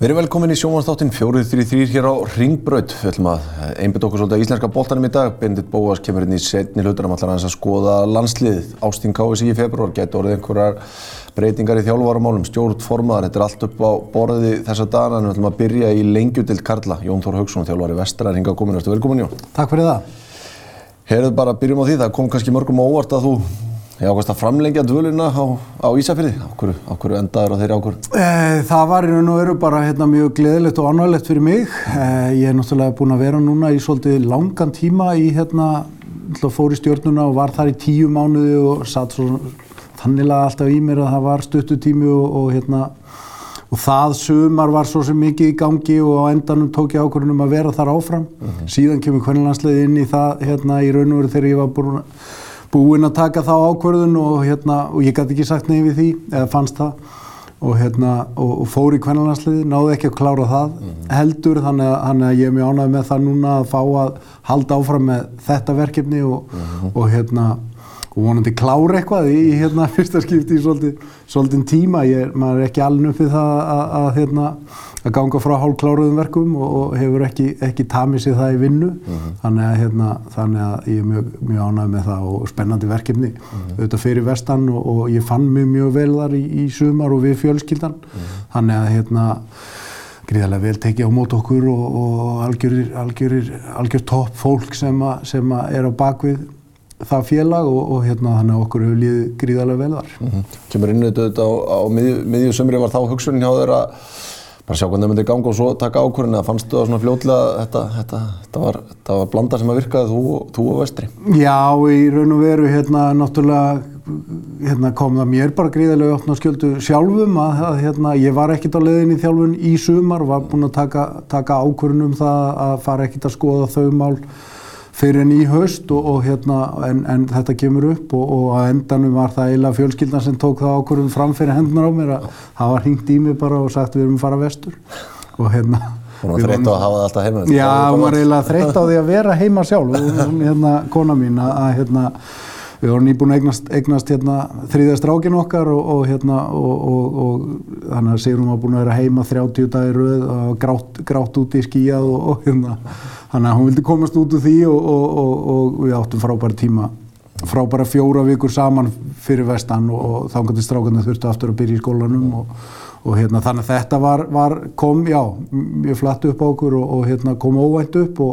Við erum velkomin í sjómanstáttin 433 hér á Ringbraut. Við ætlum að einbit okkur svolítið á íslenska bóltanum í dag. Bendit Bóas kemur inn í setni hlutunum allar hans að skoða landsliðið. Ástín KSI í februar getur orðið einhverjar breytingar í þjálfvaramálum, stjórn formaðar. Þetta er allt upp á borði þessa dagana en við ætlum að byrja í lengjutild Karla. Jón Þór Haugsson, þjálfari vestra, er hingað komin. Velkomin Jón. Takk fyrir það. Herðu bara, byrjum á því. Það kom kannski mörgum á óvart að þú ákvæmst að framlengja dvöluna á, á Ísafjörði. Áhverju, áhverju endaður á þeirri ákvörð? Eh, það var í raun og veru bara hérna, mjög gleðilegt og ánvægilegt fyrir mig. Eh, ég er náttúrulega búinn að vera núna í svolítið langan tíma í hérna, fór í stjórnuna og var þar í tíu mánuði og satt svo þannilega alltaf í mér að það var stuttutími og, og hérna og það sumar var svo sem mikið í gangi og á endanum tók ég ákvörðunum að vera þar áfram. Mm -hmm. Síðan kemur hvernig inn í það hérna í raun og veru þegar ég var búinn búinn að taka þá ákvörðun og, hérna, og ég gæti ekki sagt nefn við því, eða fannst það og, hérna, og, og fór í kvennalansliði, náði ekki að klára það mm -hmm. heldur, þannig að, þannig að ég er mjög ánægð með það núna að fá að halda áfram með þetta verkefni og mm -hmm. hérna og vonandi klára eitthvað í hérna fyrsta skipti í svolítið, svolítið tíma, ég, maður er ekki alveg uppið það að, að, hérna að ganga frá hálfkláruðum verkum og, og hefur ekki, ekki tamið sér það í vinnu uh mhm. -huh. þannig, að, hérna, þannig að ég er mjög, mjög ánægð með það og spennandi verkefni uh mhm. -huh. auðvitað fyrir vestan og, og ég fann mjög mjög vel þar í, í sumar og við fjölskyldan uh mhm. -huh. þannig að hérna gríðarlega vel tekið á mót okkur og, og algjör topp fólk sem, a, sem a er á bakvið það félag og, og hérna þannig að okkur hefur líðið gríðarlega vel þar. Mm -hmm. Kemur inn auðvitað á, á miðju sömri var þá hugsunin hjá þeirra bara sjá hvernig það myndi ganga og svo taka ákvörðin eða fannstu það svona fljóðlega þetta, þetta, þetta, var, þetta var blanda sem að virkaði þú, þú og vestri? Já, í raun og veru hérna náttúrulega hérna, kom það mér bara gríðilega opna skjöldu sjálfum að, að hérna, ég var ekkert á leiðin í þjálfun í sumar var búinn að taka, taka ákvörðin um það að fara ekkert að skoða þau mál fyrir enn í haust og, og hérna, en, en þetta kemur upp og, og að endanum var það eiginlega fjölskyldan sem tók það ákvörðum fram fyrir hendunar á mér að það var hringt í mig bara og sagt við erum að fara vestur. Og hérna Hún var þreytt á að hafa það alltaf heima Já, hún var eiginlega þreytt á því að vera heima sjálf. Hérna kona mín að hérna við vorum nýbúin að eignast, eignast hérna, þrýða strákin okkar og, og, hérna, og, og þannig að Sigrun var búin að vera heima 30 dagir rauð og grátt, grátt út í skíjað og hérna, þannig að hún vildi komast út úr því og við áttum frábæra tíma, frábæra fjóra vikur saman fyrir vestan og þá kannski strákarnir þurftu aftur að byrja í skólanum og hérna, þannig að þetta var, var kom, já, mjög flatt upp á okkur og hérna, kom óvænt upp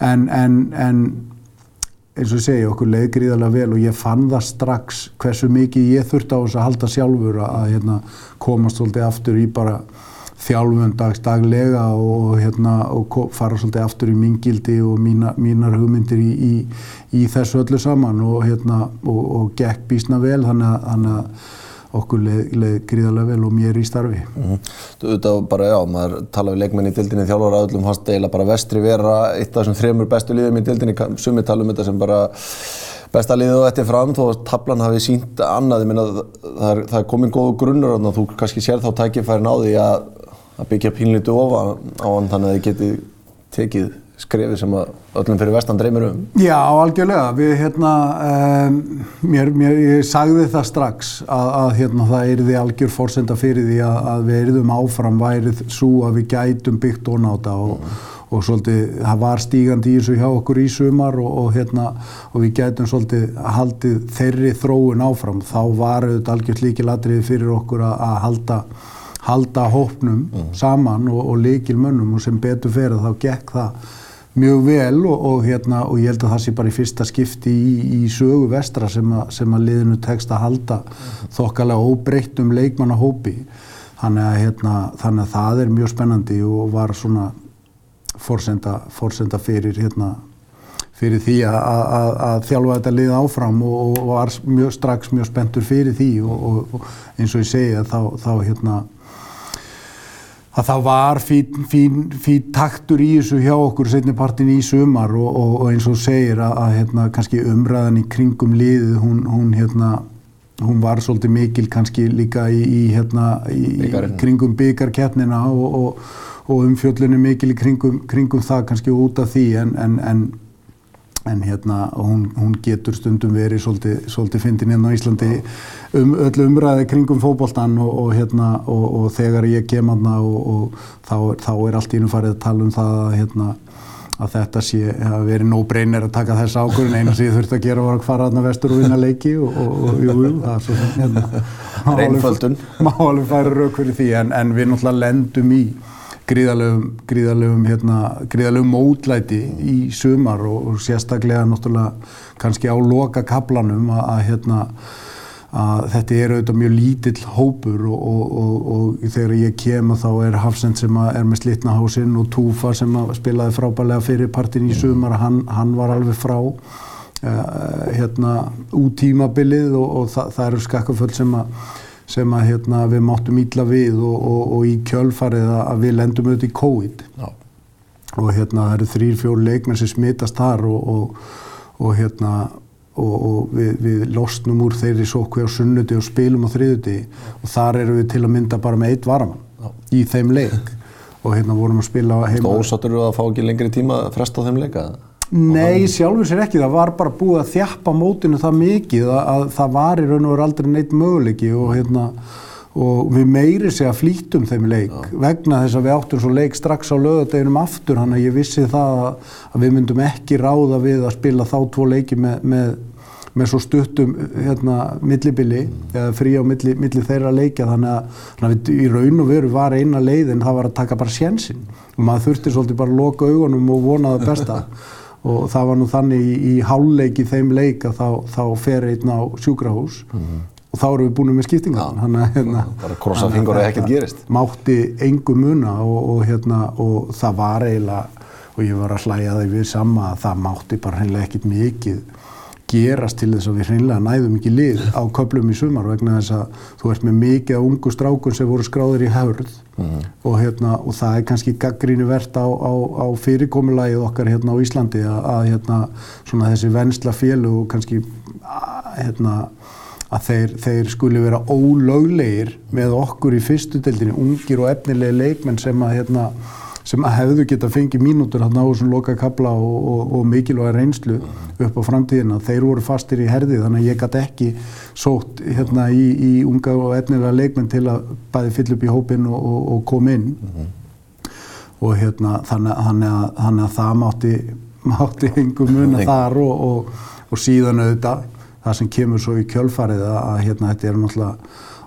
en, en, en eins og segi okkur leið gríðarlega vel og ég fann það strax hversu mikið ég þurfti á þess að halda sjálfur að hérna, komast svolítið aftur í bara þjálfun dags daglega og, hérna, og fara svolítið aftur í mingildi og mína, mínar hugmyndir í, í, í þessu öllu saman og, hérna, og, og gekk bísna vel þannig að okkur leið, leið gríðarlega vel og mér í starfi. Mm -hmm. Þú veit að bara já, maður tala við leikmenn í dildinni þjálfur að öllum fannst eiginlega bara vestri vera eitt af þessum þremur bestu liðum í dildinni, sumi tala um þetta sem bara besta liðið og eftir fram þó að tablan hafi sínt annað, ég minna það er, það er komin góðu grunnur og þú kannski sér þá tækifærin á því að, að byggja pínlítu ofa á hann þannig að þið geti tekið skrefi sem öllum fyrir vestan dreymir um. Já, algjörlega. Við, hérna, um, mér, mér, ég sagði það strax að, að hérna, það er því algjör fórsenda fyrir því að, að við erum áfram værið svo að við gætum byggt ornáta og, mm. og, og svolítið, það var stígandi í þessu hjá okkur í sumar og, og hérna, við gætum svolítið haldið þeirri þróun áfram. Þá var auðvitað algjört líkilatrið fyrir okkur að, að halda halda hópnum mm. saman og, og líkil mönnum og sem betur fyrir þá gekk það mjög vel og, og, hérna, og ég held að það sé bara í fyrsta skipti í, í sögu vestra sem, a, sem að liðinu tekst að halda þokkalega óbreyttum leikmannahópi. Þannig að, hérna, þannig að það er mjög spennandi og var svona fórsenda, fórsenda fyrir, hérna, fyrir því að, að, að þjálfa þetta lið áfram og, og var mjög, strax mjög spenntur fyrir því og eins og ég segja þá, þá hérna að það var fín, fín, fín taktur í þessu hjá okkur setnipartin í sumar og, og, og eins og segir að, að hérna, kannski umræðan í kringum liðið hún, hún, hérna, hún var svolítið mikil kannski líka í, í, hérna, í kringum byggarkeppnina og, og umfjöllunni mikil í kringum, kringum það kannski út af því en, en, en en hérna hún, hún getur stundum verið svolítið, svolítið fyndin hérna á Íslandi um öllu umræði kringum fókbóltan og, og hérna og, og þegar ég kem aðna og, og þá, þá er allt í innum farið að tala um það að hérna að þetta sé að veri no-brainer að taka þess ákvörðin eina sem ég þurfti að gera var að fara aðna vestur og vinna leiki og, og, og jú, jú, það er svo sem hérna Reynföldun. má alveg færa rauk fyrir því en, en við náttúrulega lendum í gríðalegum, gríðalegum, hérna, gríðalegum mótlæti í sumar og, og sérstaklega náttúrulega kannski á loka kaplanum að, að hérna að þetta er auðvitað mjög lítill hópur og, og, og, og þegar ég kem þá er Hafsend sem er með slitna hásinn og Túfa sem spilaði frábælega fyrir partin í sumar, hann, hann var alveg frá uh, hérna út tímabilið og það, það eru skakkaföll sem að sem að hérna, við máttum ítla við og í kjölfarið að við lendum auðvitað í COVID Já. og hérna það eru þrýr, fjór leikmenn sem smitast þar og hérna og, og við, við losnum úr þeirri sókvi á sunnuti og spilum á þriðuti og þar eru við til að mynda bara með eitt varamann Já. í þeim leik og hérna vorum að spila heima. Ósáttur þú að fá ekki lengri tíma fresta á þeim leika? Nei, sjálfur sér ekki. Það var bara búið að þjappa mótinu það mikið að, að það var í raun og veru aldrei neitt möguleiki og hérna og við meiri segja flýtum þeim leik Já. vegna þess að við áttum svo leik strax á lögadeginum aftur hann að ég vissi það að við myndum ekki ráða við að spila þá tvo leiki með, með, með svo stuttum hérna, millibili mm. eða frí á milli, milli þeirra leikja þannig að, þannig að í raun og veru var eina leið en það var að taka bara sjensin og maður þurfti svolítið bara að loka augunum og vona það besta og það var nú þannig í, í háluleiki þeim leik að þá, þá fer einn á sjúkrahús. Mm -hmm og þá erum við búin með skiptingar. Þannig að hérna, bara krossa fingur og ekkert gerist. mátti engu muna og, og, hérna, og það var eiginlega og ég var að hlæja það við sama að það mátti bara hreinlega ekkert mikið gerast til þess að við hreinlega næðum ekki lið á köplum í sumar vegna þess að þú ert með mikið á ungu strákun sem voru skráður í hörð mm. og, hérna, og það er kannski gaggrínu verðt á, á, á fyrirkomulagið okkar hérna á Íslandi að, að hérna, þessi vennsla og kannski hérna að þeir, þeir skuli vera ólöglegir með okkur í fyrstu deildinni, ungir og efnilegi leikmenn sem að, hérna, sem að hefðu geta fengið mínútur hérna á þessum loka kabla og, og, og mikilvæga reynslu upp á framtíðina. Þeir voru fastir í herði þannig að ég gæti ekki sótt hérna í, í unga og efnilega leikmenn til að bæði fyll upp í hópin og, og koma inn. Mm -hmm. Og hérna þannig að, þannig að það mátti, mátti hengum muna þar og síðan auðvitað það sem kemur svo í kjölfarið að, að hérna þetta eru náttúrulega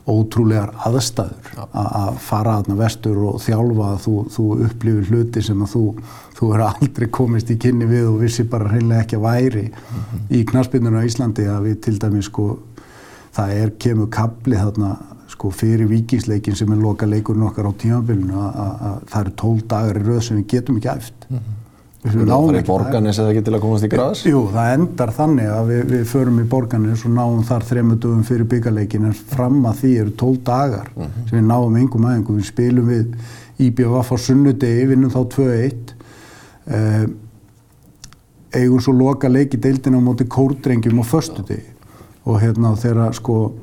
ótrúlegar aðstæður ja. að fara aðna vestur og þjálfa að þú, þú upplifir hluti sem að þú, þú er aldrei komist í kynni við og vissi bara hreinlega ekki að væri mm -hmm. í knaspinuna á Íslandi að við til dæmis sko það er kemur kapli þarna sko fyrir vikingsleikin sem er loka leikurinn okkar á tímafélunu að það eru tól dagar í rauð sem við getum ekki æft mm -hmm. Við náum ekki borganis eða ekki til að komast í græs? Jú, það endar þannig að við, við förum í borganis og náum þar þrema dögum fyrir byggjarleikin en fram að því eru tól dagar mhm. -huh. sem við náum yngum aðeins. Við spilum við IBF á sunnudegi, vinnum þá 2-1 eh, eigum svo loka leiki deildina á móti kórdrengjum á förstudegi og hérna þegar sko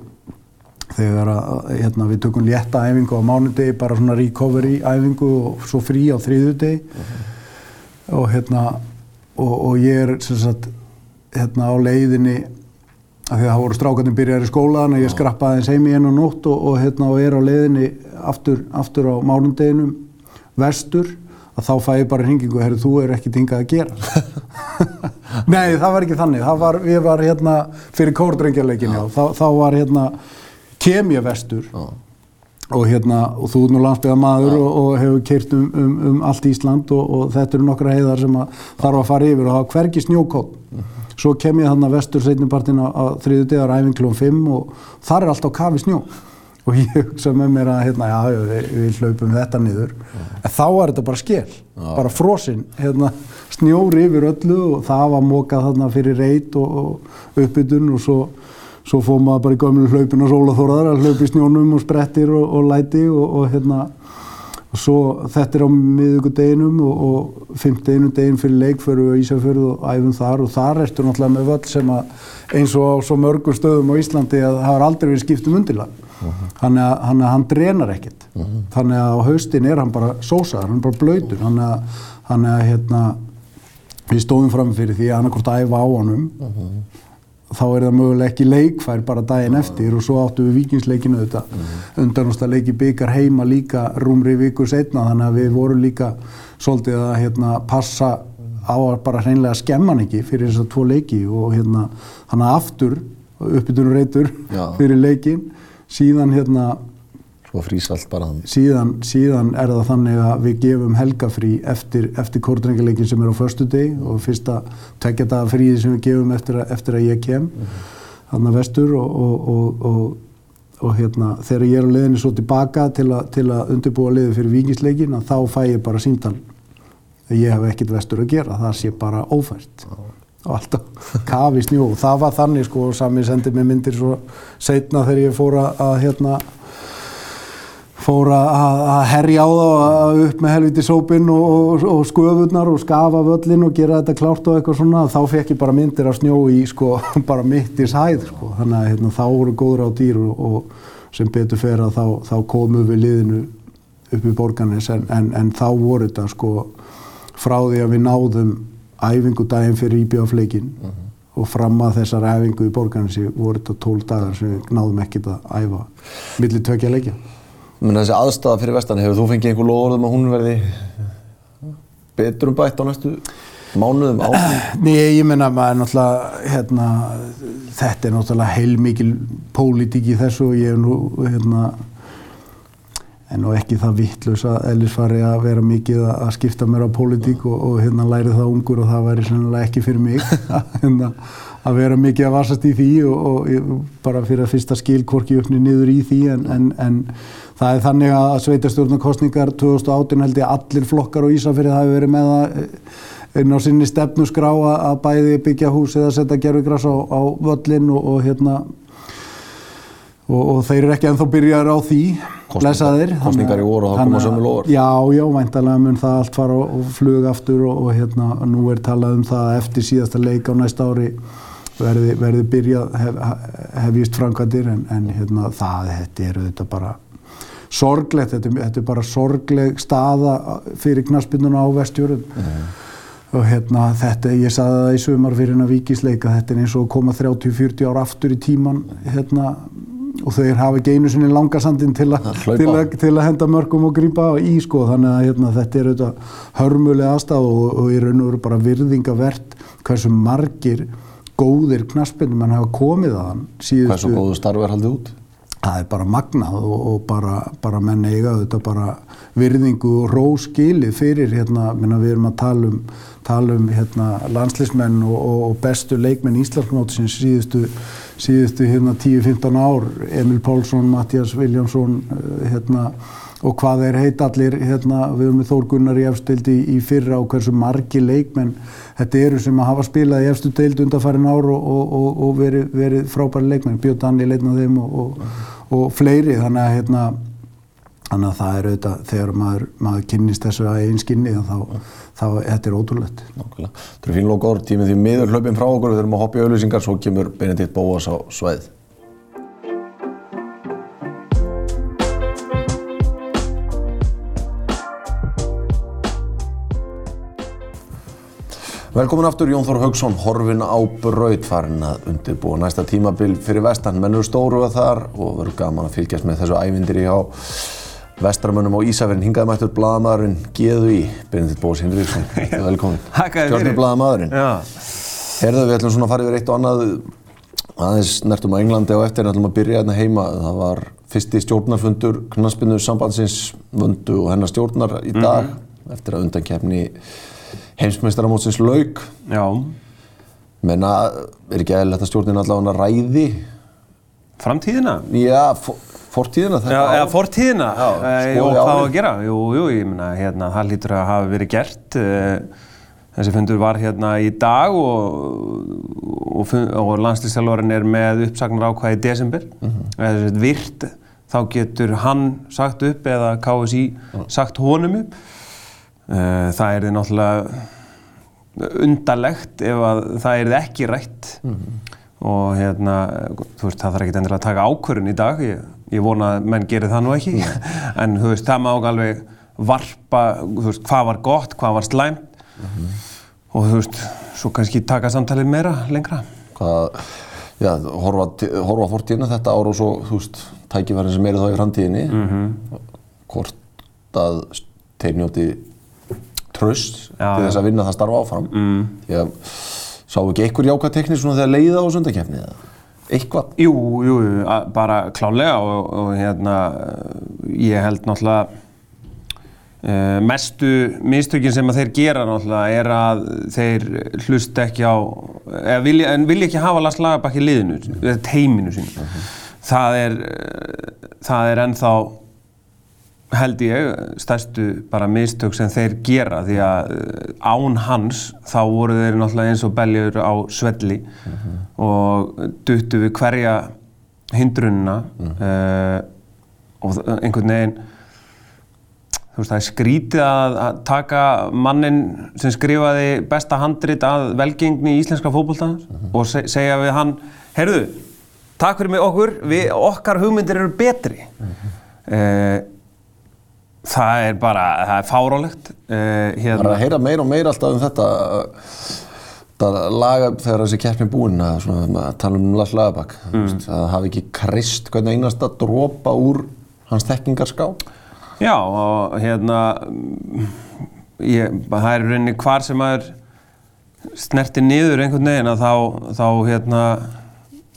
þegar að, hérna, við tökum létta æfingu á mánudegi, bara svona recovery æfingu og svo frí á þriðudegi uh -huh og hérna og, og ég er sem sagt hérna á leiðinni af því að það voru strákarnir byrjar í skólan og ég skrappaði eins heim í einu nótt og, og hérna og er á leiðinni aftur, aftur á mánundeginum vestur að þá fæ ég bara hringingu og herru þú er ekkert hingað að gera. Nei það var ekki þannig. Það var, við var hérna fyrir kórdrengjarleikin þá, þá var hérna kem ég vestur Já og hérna, og þú er nú landsbyggðamadur og, og hefur keirt um, um, um allt Ísland og, og þetta eru nokkra heiðar sem þarf að fara yfir og hafa hvergi snjókótt. Mhm. -huh. Svo kem ég þannig að vestur setnipartin á, á þriðu degar æfinglum 5 og þar er alltaf kafi snjó og ég hugsa með mér að hérna, já, við, við hlaupum þetta niður. -huh. En þá er þetta bara skell, -huh. bara frosinn, hérna, snjóri yfir öllu og það var mókað þarna fyrir reit og, og uppbytun og svo svo fóð maður bara í gömlu hlaupin og sólaþóraðar að hlaupi snjónum og sprettir og, og læti og, og hérna og svo þetta er á miðugudeginum og, og fymteginu degin fyrir leik fyrir við Ísafjörðu og æfum þar og þar ertu náttúrulega með völl sem að eins og á svo mörgum stöðum á Íslandi að það har aldrei verið skipt um undirlag. Uh -huh. þannig að hann, hann drenar ekkert. Uh -huh. þannig að á haustin er hann bara sósaðar, hann er bara blöytur þannig að, að hérna við stóðum fram fyrir því að annarkort æfa á honum þá er það mögulega ekki leikfær bara daginn eftir og svo áttu við vikingsleikinu þetta undanústa leiki byggar heima líka rúmri viku setna þannig að við vorum líka svolítið að hérna, passa á að bara hreinlega skemma hann ekki fyrir þessar tvo leiki og hérna þannig að aftur uppbytunur reytur fyrir leikin síðan hérna Svo frýs allt bara hann. síðan, síðan er það þannig að við gefum helgafrí eftir, eftir kórdrengileikin sem er á förstu deg og fyrsta tveggjadaga fríði sem við gefum eftir, að- eftir að ég kem þannig að vestur og, og, og, og, og hérna, þegar ég er á leiðinni svo tilbaka til, a, til að undirbúa leiði fyrir vikingsleikin þá fæ ég bara síntal að ég hef ekkert vestur að gera, það sé bara ófært. Og alltaf kafi snjó. Það var þannig sko, sami sendi mér myndir svo setna þegar ég fór að hérna fór að herja á það að upp með helviti sópinn og, og, og sköfurnar og skafa völlin og gera þetta klárt og eitthvað svona þá fekk ég bara myndir af snjó í sko bara mitt í sæð sko. Þannig að hérna, þá voru góður á dýr og, og sem betur fer að þá, þá komum við liðinu upp í borganis en, en, en þá voru þetta sko frá því að við náðum æfingu daginn fyrir íbjöðafleikin og fram að þessar æfingu í borganissi voru þetta 12 dagar sem við náðum ekkert að æfa millir tvekja leikja Menn þessi aðstæða fyrir vestan, hefur þú fengið einhver loðorðum að hún verði betur um bætt á næstu mánuðum áfram? Nei, ég menna maður náttúrulega, hérna, þetta er náttúrulega heilmikil pólitík í þessu og ég er nú, hérna, en nú ekki það vittlaus að ellisfari að vera mikið að skipta mér á pólitík og, og hérna læri það ungur og það væri sennilega ekki fyrir mig hérna, að vera mikið að vasast í því og, og bara fyrir að fyrsta skil hvorki uppni niður í því en, en, en það er þannig að sveitastjórnarkostningar 2018 held ég að allir flokkar og Ísafirði hafi verið með það eh, inn á sinni stefnusgrá að að bæði byggja hús eða setja gerfugras á, á völlin og, og hérna og, og þeir eru ekki ennþá byrjar á því blessaðir kosningar í vor og það koma að- sömu loforð. Já, já, væntalega mun það allt fara og, og flug aftur og, og hérna nú er talað um það að eftir síðasta leik á næsta ári verði, verði byrjað hef, hefjist framkvæmdir en, en hérna það, þetta er þetta bara sorglegt, þetta, þetta er bara sorgleg staða fyrir knaspinnuna á vestjörðum og hérna þetta, ég saði það í sumar fyrir hennar vikisleika, þetta er eins og koma 30-40 ár aftur í tíman hérna og þeir hafa ekki einu sinni langasandin til, til, til að henda mörgum og grípa í sko þannig að hérna, þetta er auðvitað hörmulega aðstæð og, og í raun og veru bara virðingavert hversu margir góðir knaspinum hann hafa komið að hann síðustu Hversu góðu starfi er haldið út? Það er bara magnað og, og bara, bara menn eiga þetta bara virðingu og róskilið fyrir hérna, minna, við erum að tala um, tala um hérna, landslismenn og, og, bestu leikmenn Íslandsmótisins síðustu, síðustu hérna, 10-15 ár, Emil Pálsson, Mattias Viljámsson eh, hérna, og hvað þeir heit allir, hérna, við erum með Þór Gunnar í efstu deild í, í fyrra og hversu margi leikmenn þetta eru sem að hafa spilað í efstu deild undanfærin ár og, og, og, verið, verið frábæri leikmenn, Björn Danni leitna þeim og, og, fleiri, þannig að hérna, þannig að það er auðvitað þegar maður, maður kynnist þessu að einn skinni þá, þá, þetta er ótrúlegt. Nákvæmlega. Þetta eru fín lók orð, tímið því miður hlaupin frá okkur, við þurfum að hoppa í auðlýsingar, svo kemur Benedikt Bóas á sveið. Velkomin aftur Jón Þór Haugsson, horfin á braut farin að undirbúa næsta tímabil fyrir vestan. Menn eru stóru að þar og verður gaman að fylgjast með þessu ævindir á vestramönnum á Ísafjörn. Hingaði mættur blaðamadurinn Geðu í, Benedikt Bóas Hinriðsson. Velkomin. Þér fyrir. Stjórnir blaðamadurinn. Já, Herðu, við ætlum svona að fara yfir eitt og annað aðeins nertum á Englandi og eftir en ætlum að byrja hérna heima. Það var fyrsti stjórnarfundur knaspinu sambandsins vöndu og hennar stjórnar í dag eftir að undankefni heimsmeistaramótsins lauk. já, Menna, er ekki eðlilegt að stjórnin allavega ræði? framtíðina. Já, fortíðina Já, eða fortíðina. Já, skoði Jú, hvað að gera? Jú, jú, ég meina, hérna, það lítur að hafa verið gert. Þessi fundur var hérna í dag og, og, og landslýstjálfarinn er með uppsagnar ákvæði í desember. Eða þess að virt, þá getur hann sagt upp eða KSI sagt honum upp. Eh, Það er náttúrulega undarlegt ef að það er ekki rætt. Og hérna, þú veist, það þarf ekki endilega að taka ákvörun í dag, ég, ég vona að menn gerir það nú ekki, en þú veist, það má alveg varpa, þú veist, hvað var gott, hvað var slæmt. Og þú veist, svo kannski taka samtalið meira lengra. Hvað, já, horfa, fórtíðina þetta ár og svo, þú veist, tækifærin sem eru þá í framtíðinni. Mhm. Hvort að þeir njóti tröst Já, til þess að vinna það starfa áfram. Mm. Því að sá ekki einhver jákvæð tekník svona þegar leiða á sundakefni eða eitthvað. Jú, jú, bara klálega og, og hérna, ég held náttúrulega uh, mestu mistökin sem að þeir gera náttúrulega er að þeir hlusta ekki á, vilja, en vilja ekki hafa Lars Lagerbakk í liðinu, eða teiminu sínu. Það er, eh, það er ennþá held ég stærstu bara mistök sem þeir gera því að eh, án hans þá voru þeir náttúrulega eins og beljur á svelli og duttu við hverja hindrunina uh, og einhvern veginn þú veist það er skrítið að, að taka mannin sem skrifaði besta handrit að velgengni í íslenska fótboltans og se segja við hann heyrðu, takk fyrir mig okkur við, okkar hugmyndir eru betri. Uh, það er bara, það er fárálegt uh, Það er hérna, að heyra meira og meira alltaf um þetta það laga þegar þessi keppni er búin að, svona, að tala um Lars Lagerbakk mm. að hafi ekki krist hvernig einasta dropa úr hans þekkingarská Já, og hérna ég, það er rauninni hvar sem maður snertir niður einhvern veginn að þá, þá hérna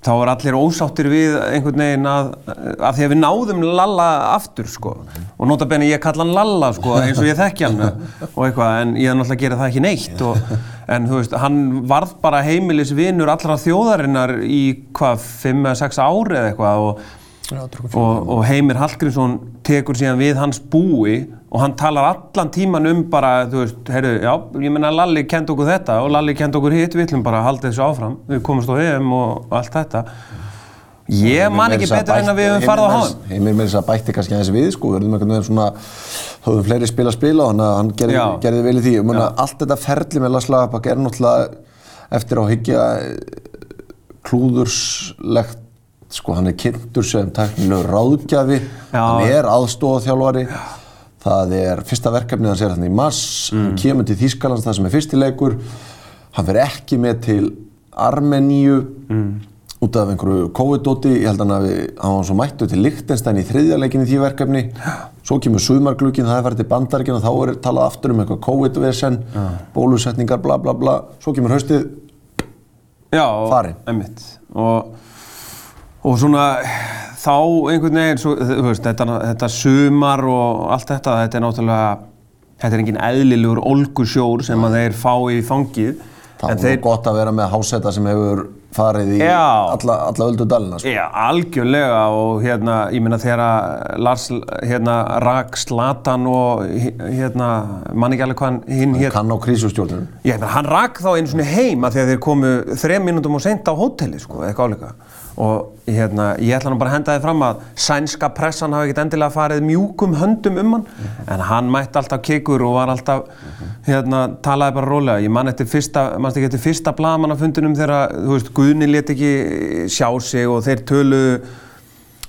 þá er allir ósáttir við einhvern veginn að, að því að við náðum Lalla aftur sko. Og nota benni ég kalla hann Lalla sko eins og ég þekki hann. Og eitthvað en ég er náttúrulega að gera það ekki neitt. Og, en þú veist hann varð bara heimilisvinur allra þjóðarinnar í hvað 5 eða 6 ári eða eitthvað. Og og, og Heimir Hallgrímsson tekur síðan við hans búi og hann talar allan tíman um bara, þú veist, heyrðu, já, ég menna Lalli kent okkur þetta og Lalli kent okkur hitt, við ætlum bara að halda þessu áfram, við komumst á EM og allt þetta. Ég man ekki betur en að við höfum farið á háðum. Heimir með þess að bætti kannski aðeins við sko, við verðum einhvern veginn svona höfum fleiri spil að spila og hann, hann gerði, gerði vel í því. Ég meina, allt þetta ferli með Lagerbakk er náttúrulega eftir á hyggja klúðurslegt sko, hann er kynntur sem teknilegur ráðgjafi, Já. hann er aðstóðaþjálfari það er fyrsta verkefnið hans er þannig í mars, Mm. hann kemur til Þýskalands það sem er fyrstileikur hann fer ekki með til Armeníu Mm. út af einhverju COVID-dóti, ég held að hann hann var svo mættu til Lichtenstein í þriðja leikin í því verkefni. Svo kemur sumarglugin, það er farið til bandaríkina og þá er talað aftur um eitthvað COVID-vesen bólusetningar, bla bla bla. Svo kemur haustið, Já, og- svona þá einhvern veginn, svo, veist, þetta, þetta sumar og allt þetta, þetta er náttúrulega, þetta er engin eðlilegur ólgusjór sem að þeir fá í fangið. það var þeir... gott að vera með háseta sem hefur farið í Já. alla, alla öldu dalina sko. Já, algjörlega og hérna, ég meina þegar Lars hérna rak Slatan og hérna, mann ekki alveg hvað hinn hér. kann á krísustjórnum meina, hann rak þá einu svona heim að því að þeir komu þrem mínútum og seint á hóteli, sko, eitthvað álíka. Og hérna, ég ætla nú bara að henda þið fram að sænska pressan hafi ekkert endilega farið mjúkum höndum um hann, en hann mætti alltaf kikur og var alltaf, hérna, talaði bara rólega. Ég man eftir fyrsta, manst ekki eftir fyrsta blagamannafundunum þegar, þú veist, Guðni let ekki sjá sig og þeir töluðu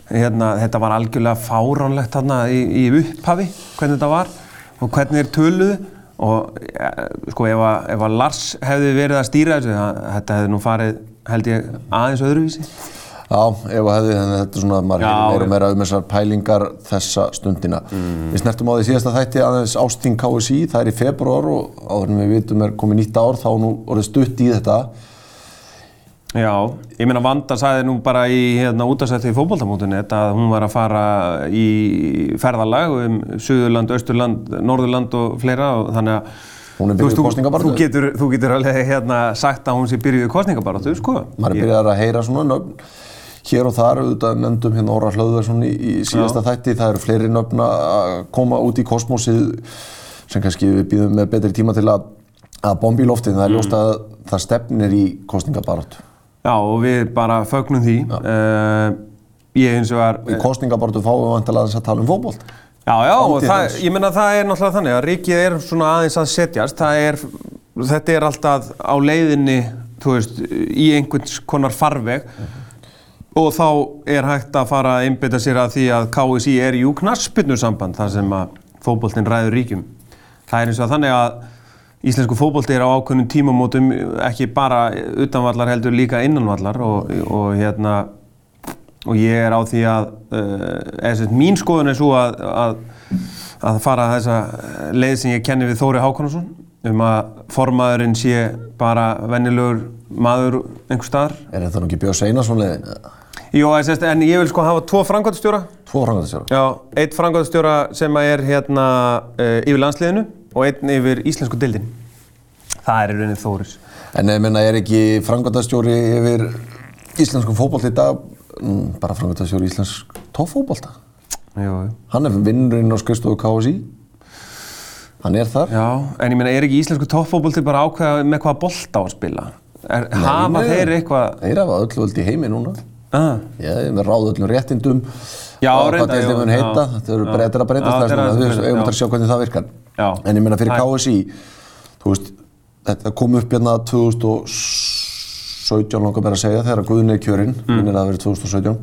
hérna, þetta var algjörlega fáránlegt þarna í, í upphafi, hvernig þetta var og hvernig þeir töluðu og ja, sko ef að, ef að Lars hefði verið að stýra þessu, það, þetta hefði nú farið held ég aðeins öðruvísi. Já, ef að hefði, þannig að þetta er svona, maður hefur meira og meira um þessar pælingar þessa stundina. Við snertum á því síðasta þætti aðeins ásting KSI, það er í februar og áður en við vitum er komið nýtt ár, þá nú orðið stutt í þetta. Já, ég meina Vanda sagði nú bara í hérna útastætti í fótboltamótunni þetta að hún var að fara í ferðalag um Suðurland, Östurland, Norðurland og fleira og þannig að Hún er byrjuð kosningabaráttu. Þú getur, þú getur alveg hérna sagt að hún sé byrjuð kostningabaráttu, sko. Maður er byrjað að heyra svona nöfn hér og þar, auðvitað nefndum hérna Óra Hlöðversson í, í síðasta þætti, það eru fleiri nöfn að koma út í kosmosið sem kannski við býðum með betri tíma til að, að bomba í loftið, það er ljóst að það stefnir í kostningabaráttu. Já, og við bara fögnum því. Uh, ég eins og var... Í kostningabaráttu fáum við vantilega þess að tala um fótbolt. Já, já, og Framtíð það, ég meina það er náttúrulega þannig að ríkið er svona aðeins að setjast, er, þetta er alltaf á leiðinni, veist, í einhvers konar farveg og þá er hægt að fara að einbytta sér að því að KSI er jú knaspinu samband þar sem að fótboltinn ræður ríkjum. Það er eins og þannig að íslensku fótbolti er á ákveðnum tímamótum ekki bara utanvallar heldur líka innanvallar og, og hérna og ég er á því að uh, eða mín skoðun er svo að, að, að fara þessa leið sem ég kenni við Þóri Hákonarsson um að formaðurinn sé bara vennilegur maður einhver staðar Er þetta nú ekki Björn Einarsson leiðin? Jó, en, ég vil sko hafa tvo frangvæntastjóra Tvo frangatastjóra. Já, eitt frangvæntastjóra sem er hérna uh, yfir landsliðinu og einn yfir íslensku dildin það er í rauninni Þóris En ég menna, er ekki frangatastjóri yfir íslenskum fótbolt í dag mm, bara frangatastjóri íslensk tóffótbolta? Jú, Hann er vinnurinn á skrifstofu KSI. Hann er þar. Já, en ég meina, er ekki íslensku toppfótbolti bara ákveða með hvaða bolta á að spila? Er, hafa nei. þeir eitthvað... Þeir hafa öllu völd í heimi núna. Ah, þeim er ráð öllum réttindum. Já, og reyndar, hvað deildin já, mun heita. já, Þetta eru breytir að breytast þess vegna. Við eigum já. að sjá hvernig það virkar. Já. En ég meina fyrir. KSI, þú veist, þetta kom upp hérna 2017 langar mér að segja þegar Guðni er kjörinn, Mm. minnir að það verið 2017,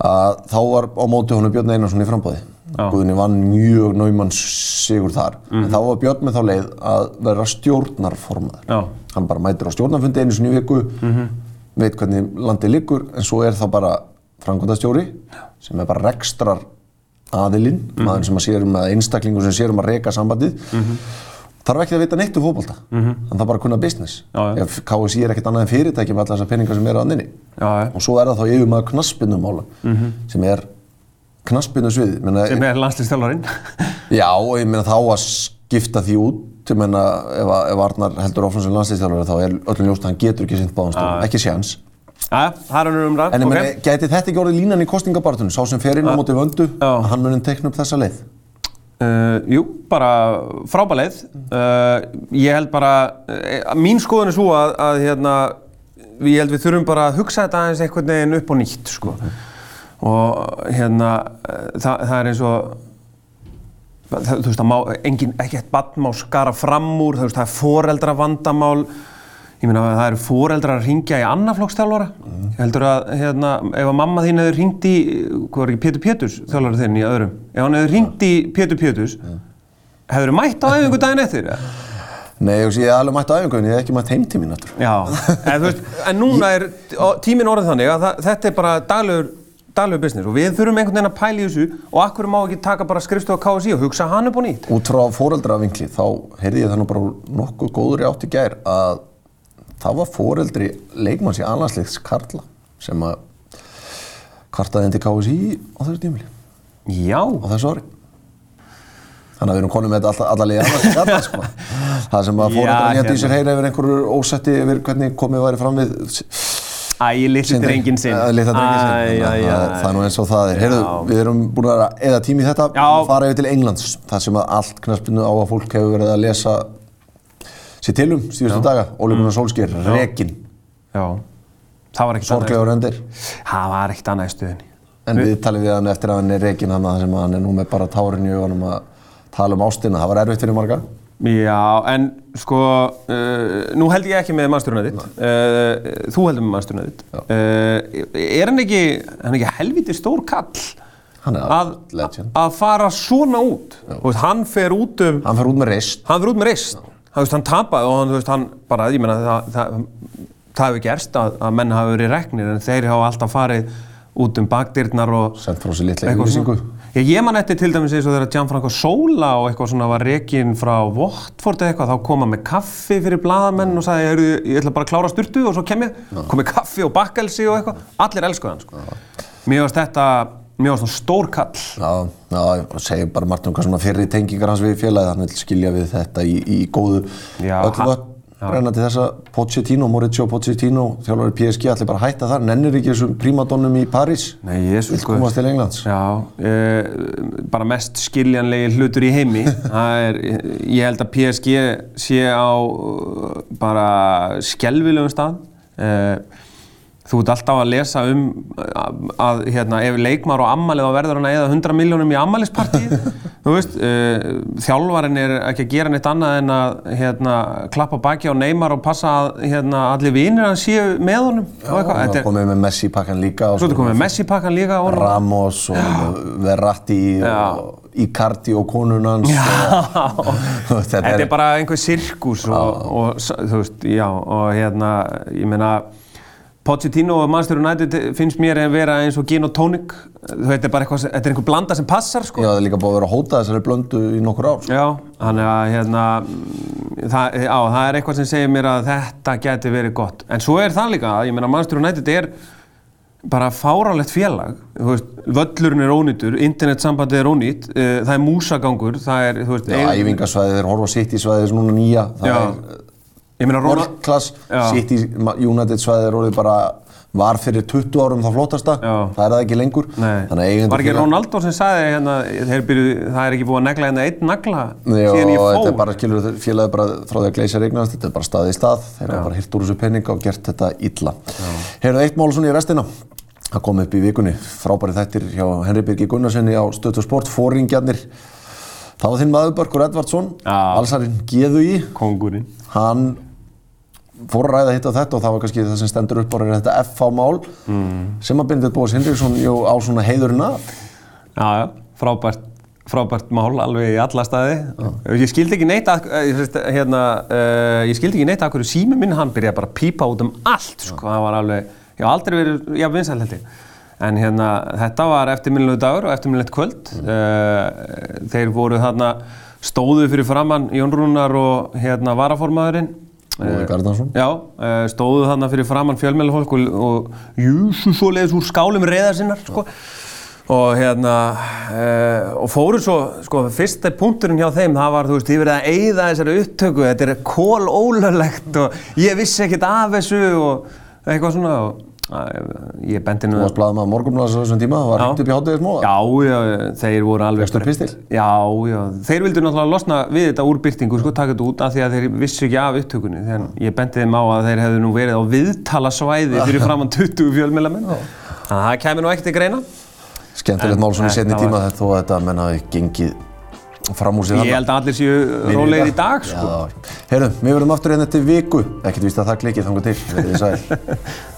að þá var á móti honum Björn Einarsson í frambóði. Guðni vann mjög náumann sigur þar. Mm. En þá var Björn með þá leið að vera stjórnarformaður. Hann bara mætir á stjórnarfundi einu sinni í viku, Mhm. Veit hvernig landið liggur, en svo er það bara frangundastjóri sem er bara rekstrar aðilinn, Mhm. maður sem að sér um að einstaklingu sem sér um að reka sambandið þarf ekki að vita neitt um fótbolta hann þarf bara að kunna business Mhm. Ef KSI er ekkert annað en fyrirtæki með alla þessar peningar sem eru að nynni og svo er það þá yfir maður knaspinnumála sem er knaspinnu svið Mhm. Sem er landslistjálfarinn. já og ég meina þá að skipta því út ég meina ef, ef Arnar heldur áfram sem landslýstjálfari þá er öllum ljóst að hann getur ekki sint báðanstöðum, ekki séans er en ég meina, gæti þetta ekki orðið línan í kostingabartunum sá sem fer inn á móti vöndu að hann munum tekna upp þessa leið? Uh, jú, bara frábæleið. Uh, ég held bara, uh, mín skoðun er svo að, að hérna, ég held við þurfum bara að hugsa þetta aðeins einhvern veginn upp og nýtt, sko. Og hérna, það, það er eins og, þú veist, má, engin, ekki eitt bann má skara fram úr, þú veist, það er foreldra vandamál, ég meina það eru foreldrar að ringja í annaflokkstjálfara. Ég heldur að, hérna, ef að mamma þín hefur ringt í, hvað var ekki, Pétur Péturs, þjálfara þinn í öðrum, ef hann hefur ringt í Pétur Péturs, hefur þú mætt á æfingu daginn eftir? eða? Nei, ég hef alveg mætt á æfingu en ég hef ekki mætt heim til mín aftur. Já, en, veist, en núna er tíminn orðið þannig að það, þetta er bara daglegur, daglegur business og við þurfum einhvern veginn að pæla í þessu og akkur má ekki taka bara skrifstofa KSI og hugsa hann upp og nýtt. Út frá fóreldravinkli þá heyrði ég það nú bara nokkuð góður í átt í gær að það var fóreldri leikmanns í annarsliðs Karla sem að kvartaði inn til KSI á þessu tímili, Já, á þessu ári. Þannig að við erum konum með þetta alla, alla liði annars Karla sko. Það sem að fóreldrarinn hétt í hérna. sér heyra yfir einhverju ósetti yfir hvernig komið væri fram við æ, litli drengin sinn. Litla drengin sinn. Það- Það er nú eins og það er. Heyrðu, við erum búin að eða tími í þetta, Já. fara yfir til Englands, það sem að allt knaspinu á að fólk hefur verið að lesa sér til um síðustu daga, Óli Gunnar Solskjær, Rekin, Já, það var ekkert annað. sorglegur öndir. Það var ekkert annað í stöðinni. En við talum við hann eftir að hann er Rekin hann að sem að hann er nú með bara tárin í augunum að tala um ástina, það var erfitt fyrir marga. Já, en sko, uh, nú held ég ekki með mannstjórnum þitt. Uh, þú heldur með mannstjórnum þitt. Uh, er hann ekki, hann ekki helviti stór kall? Að, að fara svona út veist, hann fer út um Hann fer út með reist. hann fer út með reist veist, hann tapaði og hann, veist, hann bara, ég meina það, það, það hefur gerst að, að menn hafa verið reknir en þeir hafa alltaf farið út um bakdyrnar og Sent frá sér eitthvað yfirlýsingu. Svona. Ég man eftir til dæmis eins og þegar Gianfranco Sola og eitthvað svona var rekin frá Watford eða eitthvað, þá kom hann með kaffi fyrir blaðamenn og sagði, ég, ég ætla bara að klára styrtu og svo kem ég, kom með kaffi og bakkelsi og eitthvað, allir elskuð hann sko. Mér varst þetta, mér varst það stór kall. Já, já, og segir bara margt um hvað svona fyrri tengingar hans við félagið, hann vil skilja við þetta í, í góðu Já, öll ha- völd brenna til þessa Pochettino, Mauricio Pochettino, þjálfari PSG, allir bara hætta þar, nennir ekki þessum prímadonnum í París, Nei, jésus, vil komast til Englands. Já, eh, bara mest skiljanlegi hlutur í heimi. Er, ég held að PSG sé á uh, bara skelvilegum stað. Eh, þú ert alltaf að lesa um að, að hérna, ef leikmar og ammalið þá verður hann að eða 100 miljónum í ammælispartíð. þú veist, uh, þjálfarinn er ekki að gera neitt annað en að hérna, klappa baki á Neymar og passa að hérna, allir vinir hans séu með honum. og eitthvað. Það er- komið með Messi pakkan líka og Svo er komið Messi pakkan líka á honum. Ramos og Verratti Já. og Icardi og konun hans Já. og, og Þetta er bara einhver sirkus og, og, s- þú veist, já, og hérna, ég meina, Pochettino og Manchester United finnst mér að vera eins og gin og tónik. Þetta er bara eitthvað, þetta er einhver blanda sem passar, sko. Já, það er líka búið að vera að hóta þessari blöndu í nokkur ár Já, þannig að hérna, það, já, það er eitthvað sem segir mér að þetta geti verið gott. En svo er það líka, ég meina, Manchester United er bara fárálegt félag. Þú veist, völlurinn er ónýtur, internetsambandið er ónýtt, uh, það er músagangur, það er, þú veist, Já, æfingasvæðið er horfa sitt í svæðið núna nýja það Já. er world class í United svæðið er orðið bara var fyrir 20 árum það flottasta. Já. það er það ekki lengur. Var ekki félag- Ronaldo sem sagði hérna, byrju, það er ekki búið að negla hérna einn nagla Já, síðan ég þetta fór. er bara, skilur, félagið bara frá því að gleysa regnast, þetta er bara staðið í stað, þeir hafa bara hirt úr þessu pening og gert þetta illa. Heyrðu eitt mál svona í restina, það kom upp í vikunni, frábæri þættir hjá Henry Birgi Gunnarssoni á Stötu Sport, fóringjarnir, það var þinn maður Börkur Edvardsson, allsarinn geðu í, Kongurinn. hann fór að ræða hitt og þetta og það var kannski það sem stendur upp á þetta FH-mál sem að Bindið Bóas Hinriksson á svona heiðurinn af. Já, já, frábært, frábært mál alveg í alla staði. Ég skildi ekki neitt að, eh, hérna, uh, ég skildi ekki neitt að hverju sími minn hann byrjaði bara að pípa út um allt, sko, það var alveg, ég hef aldrei verið, já, vinsæl held ég. En hérna, þetta var eftirminnilegu dagur og eftirminnilegt kvöld. Uh, þeir voru þarna, stóðu fyrir framann Jón Rúnar og hérna varaformaðurinn. Lúðvík Arnarsson. Já, eh, stóðu þarna fyrir framann fjölmjölafólk og, og júsu svoleiðis úr skálum reyðar sinnar, sko. Og hérna, uh, og fóru svo, sko, fyrsta punkturinn hjá þeim, það var, þú veist, ég verið að eyða þessari upptöku, þetta er kól ólöglegt og ég vissi ekkert af þessu og eitthvað svona og ég bendi nú Þú varst blaðum að morgunblæðs á þessum tíma, það var hringt upp í háttegis móða. Já, já, þeir voru alveg... Fékkstu pistil? Já, já. Þeir vildu náttúrulega losna við þetta úr byrtingu, sko, taka þetta út af því að þeir vissu ekki af upptökunni. Þegar ég benti þeim á að þeir hefðu nú verið á viðtala svæði fyrir framann 20 fjölmjölamenn. Þannig að það kemur nú ekkert til greina. Skemmtilegt mál svona í setni þetta tíma var- að þetta menn hafi gengið fram úr sig Ég held að allir séu rólegir í dag, sko. Já, heyrðu, við verðum aftur hérna til viku, ekkert víst að það klikið þangar til, verðið þið sæl.